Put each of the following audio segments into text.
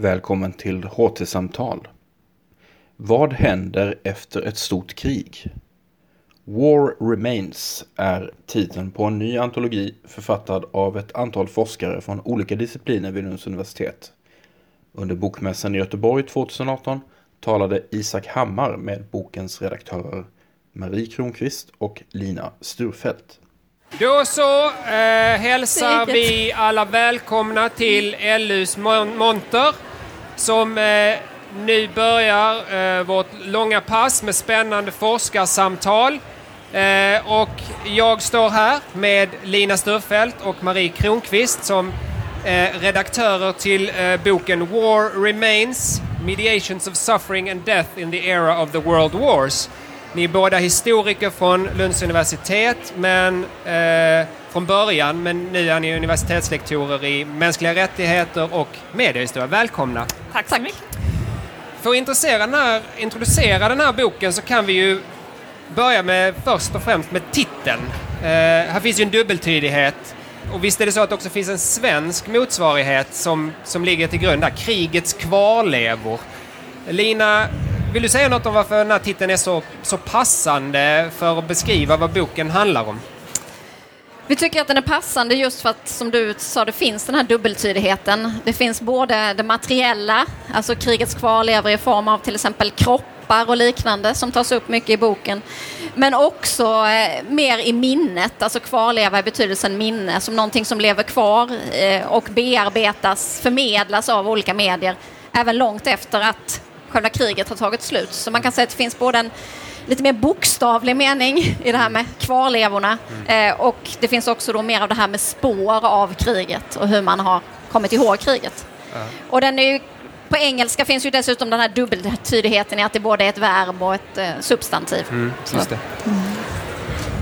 Välkommen till HT-samtal. Vad händer efter ett stort krig? War Remains är titeln på en ny antologi författad av ett antal forskare från olika discipliner vid Lunds universitet. Under Bokmässan i Göteborg 2018 talade Isak Hammar med bokens redaktörer Marie Kronqvist och Lina Sturfält. Då så eh, hälsar vi alla välkomna till LUs monter som eh, nu börjar eh, vårt långa pass med spännande forskarsamtal. Eh, och jag står här med Lina Sturfeldt och Marie Kronqvist som eh, redaktörer till eh, boken War Remains Mediations of Suffering and Death in the Era of the World Wars. Ni är båda historiker från Lunds universitet men, eh, från början, men nu är ni universitetslektorer i mänskliga rättigheter och mediehistoria. Välkomna! Tack så mycket! För att introducera den, här, introducera den här boken så kan vi ju börja med först och främst med titeln. Eh, här finns ju en dubbeltydighet. Och visst är det så att det också finns en svensk motsvarighet som, som ligger till grund där, Krigets kvarlevor. Lina, vill du säga något om varför den här titeln är så, så passande för att beskriva vad boken handlar om? Vi tycker att den är passande just för att, som du sa, det finns den här dubbeltydigheten. Det finns både det materiella, alltså krigets kvarlevor i form av till exempel kroppar och liknande som tas upp mycket i boken. Men också eh, mer i minnet, alltså kvarleva i betydelsen minne, som någonting som lever kvar eh, och bearbetas, förmedlas av olika medier, även långt efter att själva kriget har tagit slut. Så man kan säga att det finns både en lite mer bokstavlig mening i det här med kvarlevorna mm. eh, och det finns också då mer av det här med spår av kriget och hur man har kommit ihåg kriget. Mm. Och den är ju, på engelska finns ju dessutom den här dubbeltydigheten i att det både är ett verb och ett eh, substantiv. Mm,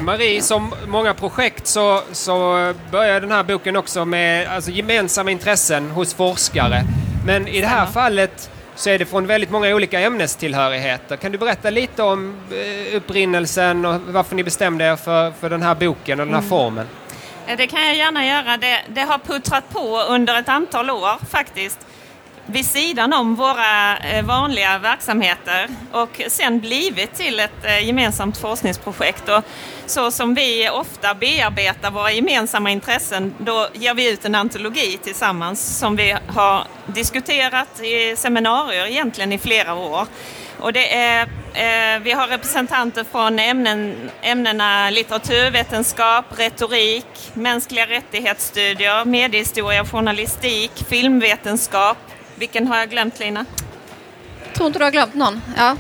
Marie, som många projekt så, så börjar den här boken också med alltså, gemensamma intressen hos forskare. Men i det här fallet så är det från väldigt många olika ämnestillhörigheter. Kan du berätta lite om eh, upprinnelsen och varför ni bestämde er för, för den här boken och den här mm. formen? Det kan jag gärna göra. Det, det har puttrat på under ett antal år faktiskt vid sidan om våra eh, vanliga verksamheter och sen blivit till ett eh, gemensamt forskningsprojekt. Och så som vi ofta bearbetar våra gemensamma intressen, då ger vi ut en antologi tillsammans som vi har diskuterat i seminarier egentligen i flera år. Och det är, eh, vi har representanter från ämnen, ämnena litteraturvetenskap, retorik, mänskliga rättighetsstudier, mediehistoria, journalistik, filmvetenskap, vilken har jag glömt Lina? Jag tror inte du har glömt någon. Ja.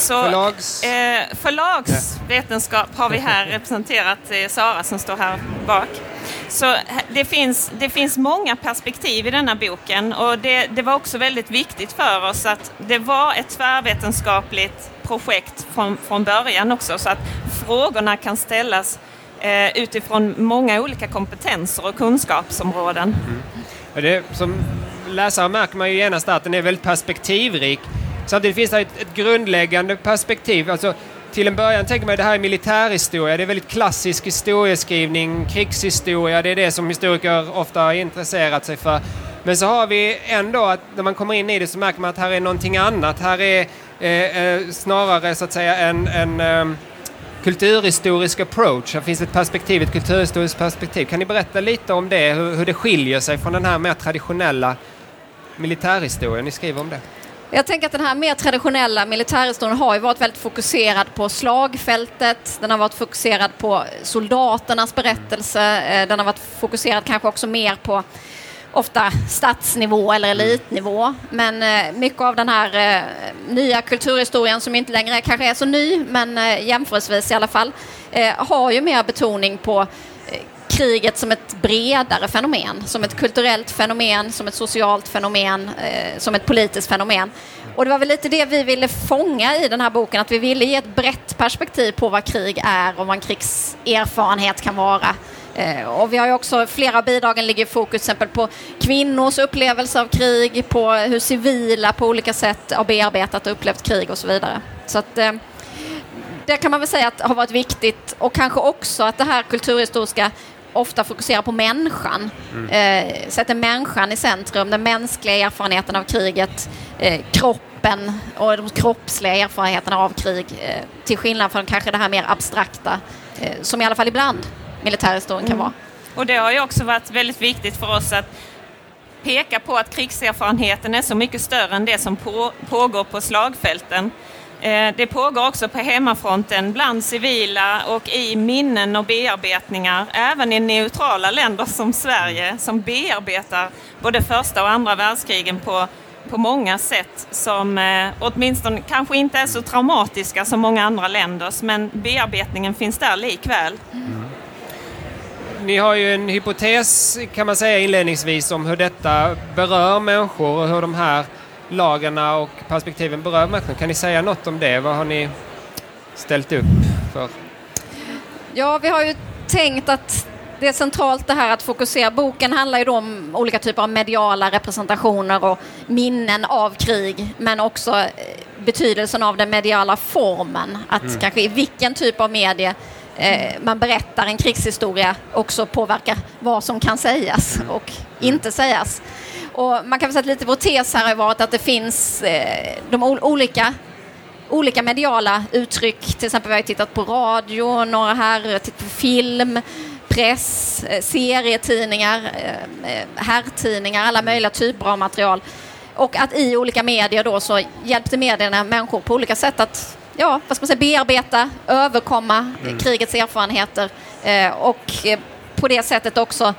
Så, Förlags... eh, förlagsvetenskap har vi här representerat, eh, Sara som står här bak. Så det finns, det finns många perspektiv i denna boken och det, det var också väldigt viktigt för oss att det var ett tvärvetenskapligt projekt från, från början också så att frågorna kan ställas eh, utifrån många olika kompetenser och kunskapsområden. Mm. Det som läsare märker man ju genast att den är väldigt perspektivrik. Samtidigt finns det ett, ett grundläggande perspektiv. Alltså, till en början tänker man att det här är militärhistoria. Det är väldigt klassisk historieskrivning, krigshistoria. Det är det som historiker ofta har intresserat sig för. Men så har vi ändå att när man kommer in i det så märker man att här är någonting annat. Här är eh, eh snarare så att säga en, en eh, kulturhistorisk approach. Här finns ett perspektiv, ett kulturhistoriskt perspektiv. Kan ni berätta lite om det, hur, hur det skiljer sig från den här mer traditionella militärhistorien ni skriver om det? Jag tänker att den här mer traditionella militärhistorien har ju varit väldigt fokuserad på slagfältet, den har varit fokuserad på soldaternas berättelse, eh, den har varit fokuserad kanske också mer på ofta stadsnivå eller mm. elitnivå. Men eh, mycket av den här eh, nya kulturhistorien som inte längre kanske är så ny, men jämförelsevis i alla fall, har ju mer betoning på kriget som ett bredare fenomen, som ett kulturellt fenomen, som ett socialt fenomen, eh, som ett politiskt fenomen. Och det var väl lite det vi ville fånga i den här boken, att vi ville ge ett brett perspektiv på vad krig är och vad en krigserfarenhet kan vara. Eh, och vi har ju också, flera av bidragen ligger i fokus till exempel på kvinnors upplevelse av krig, på hur civila på olika sätt har bearbetat och upplevt krig och så vidare. Så att, eh, det kan man väl säga att har varit viktigt och kanske också att det här kulturhistoriska ofta fokuserar på människan. Eh, sätter människan i centrum, den mänskliga erfarenheten av kriget, eh, kroppen och de kroppsliga erfarenheterna av krig. Eh, till skillnad från kanske det här mer abstrakta, eh, som i alla fall ibland militärhistorien kan vara. Och det har ju också varit väldigt viktigt för oss att peka på att krigserfarenheten är så mycket större än det som på, pågår på slagfälten. Eh, det pågår också på hemmafronten bland civila och i minnen och bearbetningar, även i neutrala länder som Sverige som bearbetar både första och andra världskrigen på, på många sätt som eh, åtminstone kanske inte är så traumatiska som många andra länders, men bearbetningen finns där likväl. Mm. Ni har ju en hypotes kan man säga inledningsvis om hur detta berör människor och hur de här lagarna och perspektiven berör människor. Kan ni säga något om det? Vad har ni ställt upp för? Ja, vi har ju tänkt att det är centralt det här att fokusera. Boken handlar ju då om olika typer av mediala representationer och minnen av krig, men också eh, betydelsen av den mediala formen. Att kanske i vilken typ av medie eh, man berättar en krigshistoria också påverkar vad som kan sägas och inte sägas. Och man kan väl säga att lite vår tes här har varit att det finns eh, de ol- olika olika mediala uttryck. Till exempel vi har tittat på radio, några här, tittat på film, press, eh, serietidningar, eh, eh, herrtidningar, alla möjliga typer av material. Och att i olika medier då så hjälpte medierna människor på olika sätt att ja, vad ska man säga, bearbeta, överkomma eh, krigets erfarenheter och på det sättet också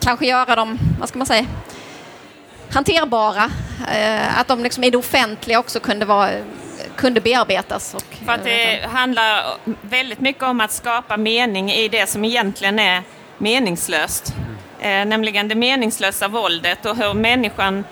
kanske göra dem, vad ska man säga, hanterbara. Eh, att de liksom i det offentliga också kunde, vara, kunde bearbetas. Och, För att det handlar väldigt mycket om att skapa mening i det som egentligen är meningslöst. Eh, nämligen det meningslösa våldet och hur människan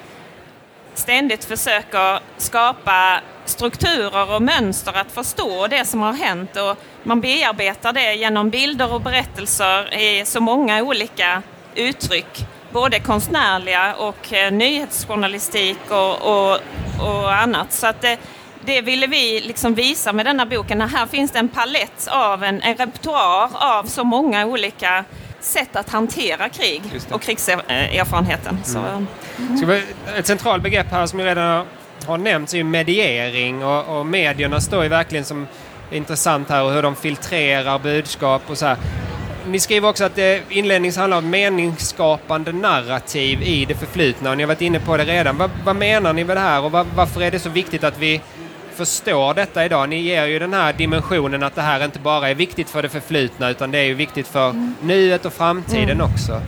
ständigt försöker skapa strukturer och mönster att förstå det som har hänt och man bearbetar det genom bilder och berättelser i så många olika uttryck. Både konstnärliga och eh, nyhetsjournalistik och, och, och annat. Så att det, det ville vi liksom visa med denna boken. Här finns det en palett av en, en repertoar av så många olika sätt att hantera krig och krigserfarenheten. Så, Ska vi, ett centralt begrepp här som ju redan har nämnts är ju mediering och, och medierna står ju verkligen som intressant här och hur de filtrerar budskap och så här. Ni skriver också att det inledningsvis handlar om meningsskapande narrativ i det förflutna och ni har varit inne på det redan. Vad, vad menar ni med det här och vad, varför är det så viktigt att vi förstår detta idag? Ni ger ju den här dimensionen att det här inte bara är viktigt för det förflutna utan det är ju viktigt för nuet och framtiden också.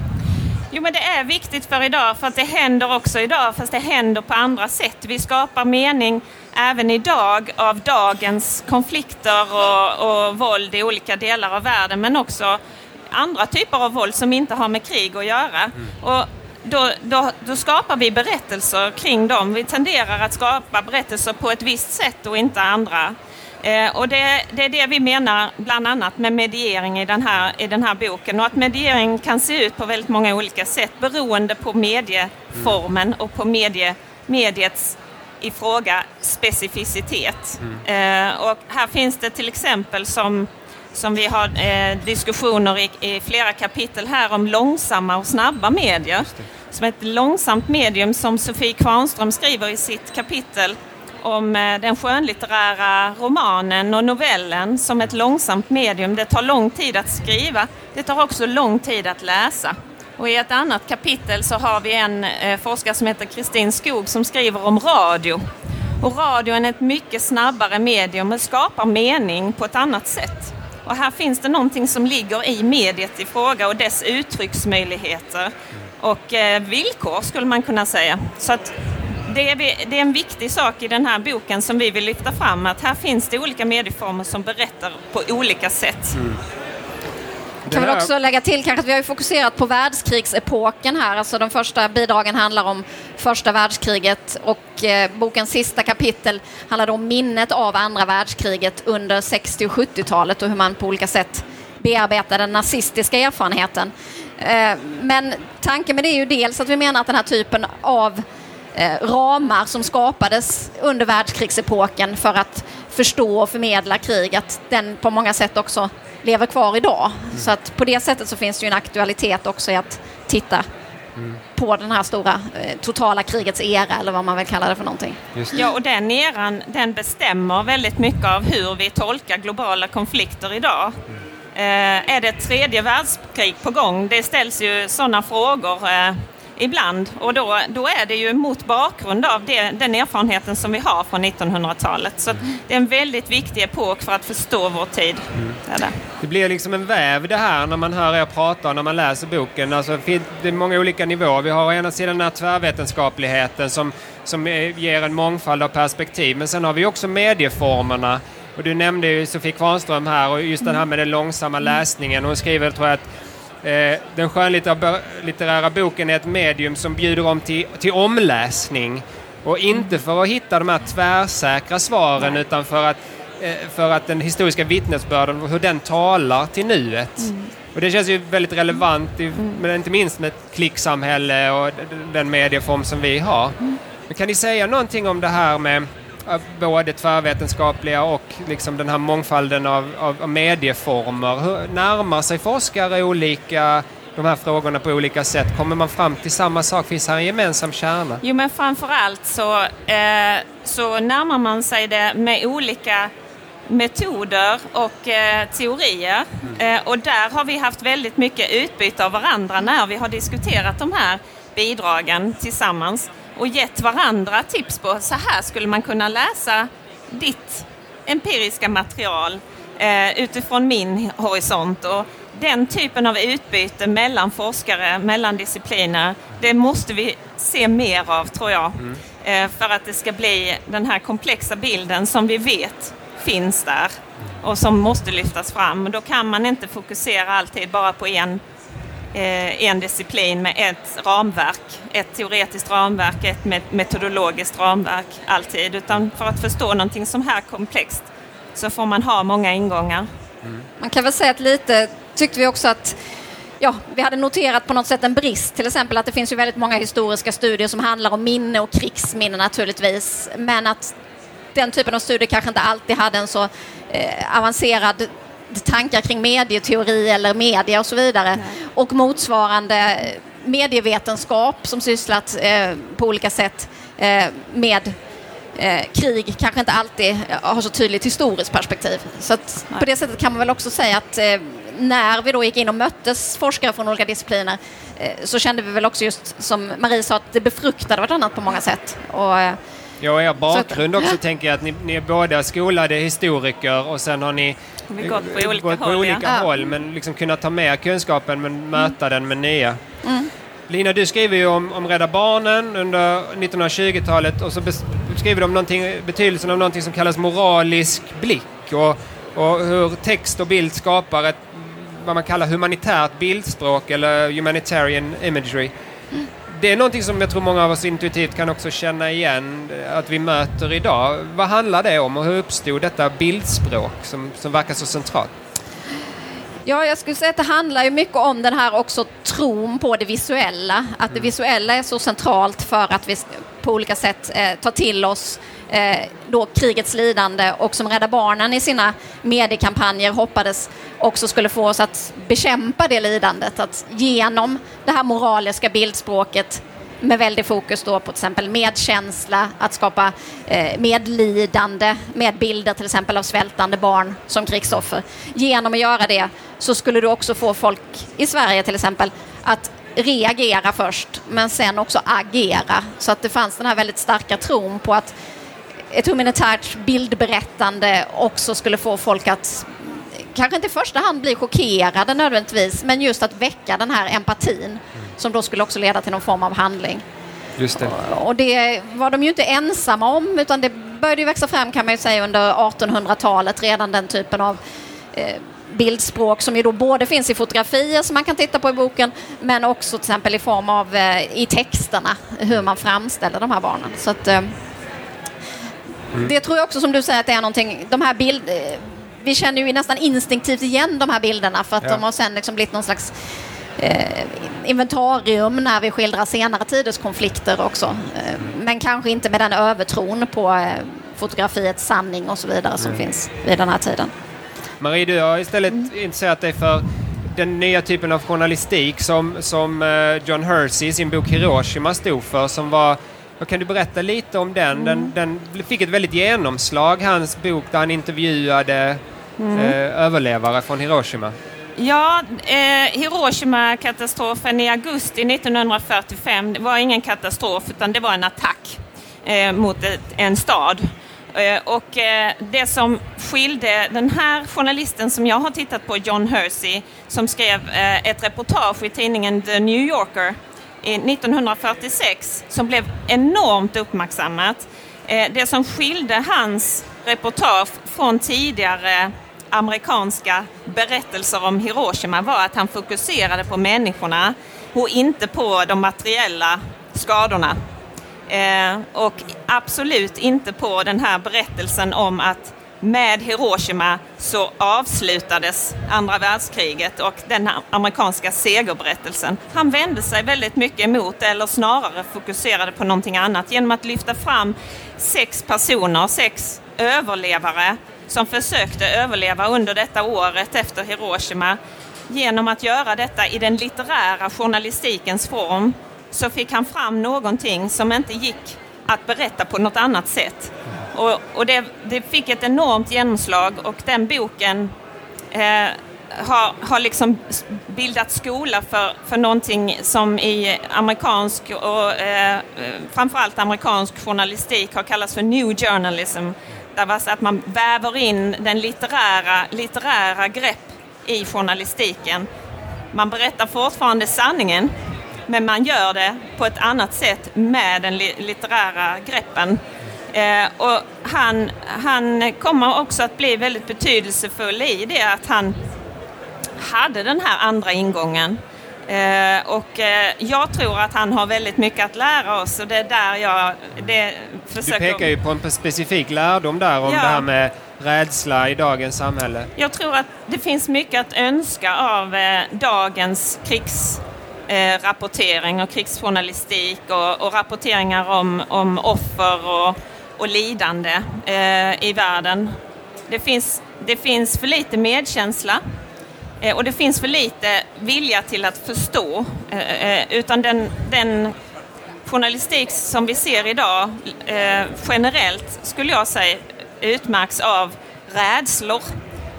Jo, men det är viktigt för idag för att det händer också idag fast det händer på andra sätt. Vi skapar mening även idag av dagens konflikter och, och våld i olika delar av världen men också andra typer av våld som inte har med krig att göra. Och då, då, då skapar vi berättelser kring dem. Vi tenderar att skapa berättelser på ett visst sätt och inte andra. Eh, och det, det är det vi menar bland annat med mediering i den, här, i den här boken. Och att mediering kan se ut på väldigt många olika sätt beroende på medieformen och på medie, mediets i fråga specificitet. Eh, och här finns det till exempel som, som vi har eh, diskussioner i, i flera kapitel här om långsamma och snabba medier. Som ett långsamt medium som Sofie Kvarnström skriver i sitt kapitel om eh, den skönlitterära romanen och novellen som ett långsamt medium. Det tar lång tid att skriva, det tar också lång tid att läsa. Och i ett annat kapitel så har vi en eh, forskare som heter Kristin Skog som skriver om radio. Och radion är ett mycket snabbare medium och skapar mening på ett annat sätt. Och här finns det någonting som ligger i mediet i fråga och dess uttrycksmöjligheter och eh, villkor skulle man kunna säga. Så att det är, vi- det är en viktig sak i den här boken som vi vill lyfta fram att här finns det olika medieformer som berättar på olika sätt. Mm kan väl också lägga till kanske att vi har ju fokuserat på världskrigsepoken här. Alltså de första bidragen handlar om första världskriget och eh, bokens sista kapitel handlar om minnet av andra världskriget under 60 och 70-talet och hur man på olika sätt bearbetar den nazistiska erfarenheten. Eh, men tanken med det är ju dels att vi menar att den här typen av eh, ramar som skapades under världskrigsepoken för att förstå och förmedla krig, att den på många sätt också lever kvar idag. Mm. Så att på det sättet så finns det ju en aktualitet också i att titta mm. på den här stora eh, totala krigets era eller vad man vill kalla det för någonting. Ja, och den eran den bestämmer väldigt mycket av hur vi tolkar globala konflikter idag. Mm. Eh, är det ett tredje världskrig på gång? Det ställs ju sådana frågor eh, ibland och då, då är det ju mot bakgrund av det, den erfarenheten som vi har från 1900-talet. Så det är en väldigt viktig epok för att förstå vår tid. Mm. Det, det, blir liksom en väv det här när man hör er prata och när man läser boken. Alltså, det är många olika nivåer. Vi har å ena sidan den här tvärvetenskapligheten som, som ger en mångfald av perspektiv men sen har vi också medieformerna och du nämnde ju Sofie Kvarnström här och just den här med den långsamma läsningen. Hon skriver tror jag att eh, den skönlitterära boken är ett medium som bjuder om till, till omläsning. Och inte för att hitta de här tvärsäkra svaren utan för att, eh, för att den historiska vittnesbörden, hur den talar till nuet. Mm. Och det känns ju väldigt relevant, i, mm. inte minst med ett klicksamhälle och den medieform som vi har. Mm. Men kan ni säga någonting om det här med både tvärvetenskapliga och liksom den här mångfalden av, av, medieformer. Hur närmar sig forskare olika de här frågorna på olika sätt? Kommer man fram till samma sak? Finns här en gemensam kärna? Jo, men framförallt så, eh, så närmar man sig det med olika metoder och eh, teorier. Mm. Eh, och där har vi haft väldigt mycket utbyte av varandra när vi har diskuterat de här bidragen tillsammans och gett varandra tips på så här skulle man kunna läsa ditt empiriska material eh, utifrån min horisont. Och den typen av utbyte mellan forskare, mellan discipliner, det måste vi se mer av tror jag. Mm. Eh, för att det ska bli den här komplexa bilden som vi vet finns där och som måste lyftas fram. Då kan man inte fokusera alltid bara på en Eh, en disciplin med ett ramverk, ett teoretiskt ramverk, ett metodologiskt ramverk alltid. Utan för att förstå någonting som här komplext så får man ha många ingångar. Mm. Man kan väl säga att lite tyckte vi också att ja, vi hade noterat på något sätt en brist, till exempel att det finns ju väldigt många historiska studier som handlar om minne och krigsminne naturligtvis, men att den typen av studier kanske inte alltid hade en så eh, avancerad tankar kring medieteori eller media och så vidare. Nej. Och motsvarande medievetenskap som sysslat eh, på olika sätt eh, med eh, krig kanske inte alltid har så tydligt historiskt perspektiv. Så på det sättet kan man väl också säga att när vi då gick in och möttes forskare från olika discipliner så kände vi väl också just som Marie sa att det befruktade vartannat på många sätt. Och, Ja, och er bakgrund också tänker jag att ni, ni är båda skolade historiker och sen har ni vi gått på olika gått håll. olika ja. håll men liksom kunnat ta med kunskapen men möta den med nya. Mm. Lina, du skriver ju om, om Rädda Barnen under 1920-talet och så beskriver du om betydelsen av någonting som kallas moralisk blick och, och hur text och bild skapar ett vad man kallar humanitärt bildspråk eller humanitarian imagery. Mm det är någonting som jag tror många av oss intuitivt kan också känna igen att vi möter idag. Vad handlar det om och hur uppstod detta bildspråk som, som verkar så centralt? Ja, jag skulle säga att det handlar ju mycket om den här också tron på det visuella. Att det mm. visuella är så centralt för att vi på olika sätt eh, tar till oss Eh, då krigets lidande och som Rädda Barnen i sina mediekampanjer hoppades också skulle få oss att bekämpa det lidandet. Att genom det här moraliska bildspråket med väldigt fokus då på till exempel medkänsla, att skapa eh, medlidande med bilder till exempel av svältande barn som krigsoffer. Genom att göra det så skulle du också få folk i Sverige till exempel att reagera först men sen också agera. Så att det fanns den här väldigt starka tron på att ett humanitärt bildberättande också skulle få folk att kanske inte i första hand bli chockerade nödvändigtvis, men just att väcka den här empatin mm. som då skulle också leda till någon form av handling. Just det. Och det var de ju inte ensamma om, utan det började ju växa fram kan man ju säga under 1800-talet, redan den typen av eh, bildspråk som ju då både finns i fotografier som man kan titta på i boken, men också till exempel i form av eh, i texterna, hur man framställer de här barnen. Så att, eh. Det tror jag också som du säger att det är någonting, de här bild, eh, vi känner ju nästan instinktivt igen de här bilderna för att ja. de har sen liksom blivit någon slags eh, inventarium när vi skildrar senare tiders konflikter också. Eh, men kanske inte med den övertron på eh, fotografiets sanning och så vidare som mm. finns vid den här tiden. Marie, du har istället mm. intresserat dig för den nya typen av journalistik som, som eh, John Hersey i sin bok Hiroshima stod för. Som var, kan du berätta lite om den? Mm. den? Den fick ett väldigt genomslag, hans bok där han intervjuade mm. eh, överlevare från Hiroshima. Ja, eh, Hiroshima-katastrofen i augusti 1945 var ingen katastrof utan det var en attack eh, mot ett, en stad. Eh, och eh, det som skilde den här journalisten som jag har tittat på, John Hersey, som skrev eh, ett reportage i tidningen The New Yorker 1946 som blev enormt uppmärksammat. Eh, det som skilde hans reportage från tidigare amerikanska berättelser om Hiroshima var att han fokuserade på människorna och inte på de materiella skadorna. Eh, och absolut inte på den här berättelsen om att med Hiroshima så avslutades andra världskriget och den amerikanska segerberättelsen. Han vände sig väldigt mycket emot, eller snarare fokuserade på någonting annat genom att lyfta fram sex personer, sex överlevare som försökte överleva under detta året efter Hiroshima. Genom att göra detta i den litterära journalistikens form så fick han fram någonting som inte gick att berätta på något annat sätt. Och, och det, det, fick ett enormt genomslag och den boken eh, har, har liksom bildat skola för, för någonting som i amerikansk och eh, framförallt amerikansk journalistik har kallats för new journalism. Där var att man väver in den litterära, litterära grepp i journalistiken. Man berättar fortfarande sanningen men man gör det på ett annat sätt med den litterära greppen. Eh, och han, han kommer också att bli väldigt betydelsefull i det att han hade den här andra ingången. Eh, och eh, jag tror att han har väldigt mycket att lära oss och det är där jag det försöker... Du pekar ju på en specifik lärdom där om ja. det här med rädsla i dagens samhälle. Jag tror att det finns mycket att önska av eh, dagens krigs eh, och krigsjournalistik och, och rapporteringar om, om offer och, och lidande eh, i världen. Det finns, det finns för lite medkänsla eh, och det finns för lite vilja till att förstå. Eh, eh utan den, den journalistik som vi ser idag eh, generellt skulle jag säga utmärks av rädslor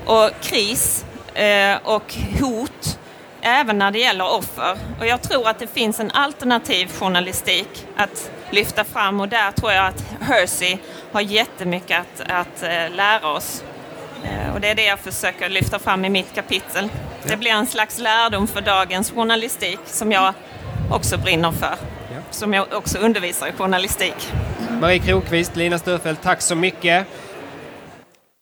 och kris eh, och hot även när det gäller offer. Och jag tror att det finns en alternativ journalistik att lyfta fram och där tror jag att Hersey har jättemycket att, att äh, lära oss. Äh, och det är det jag försöker lyfta fram i mitt kapitel. Det blir en slags lärdom för dagens journalistik som jag också brinner för. Som jag också undervisar i journalistik. Marie Krokvist, Lina Störfelt, tack så mycket.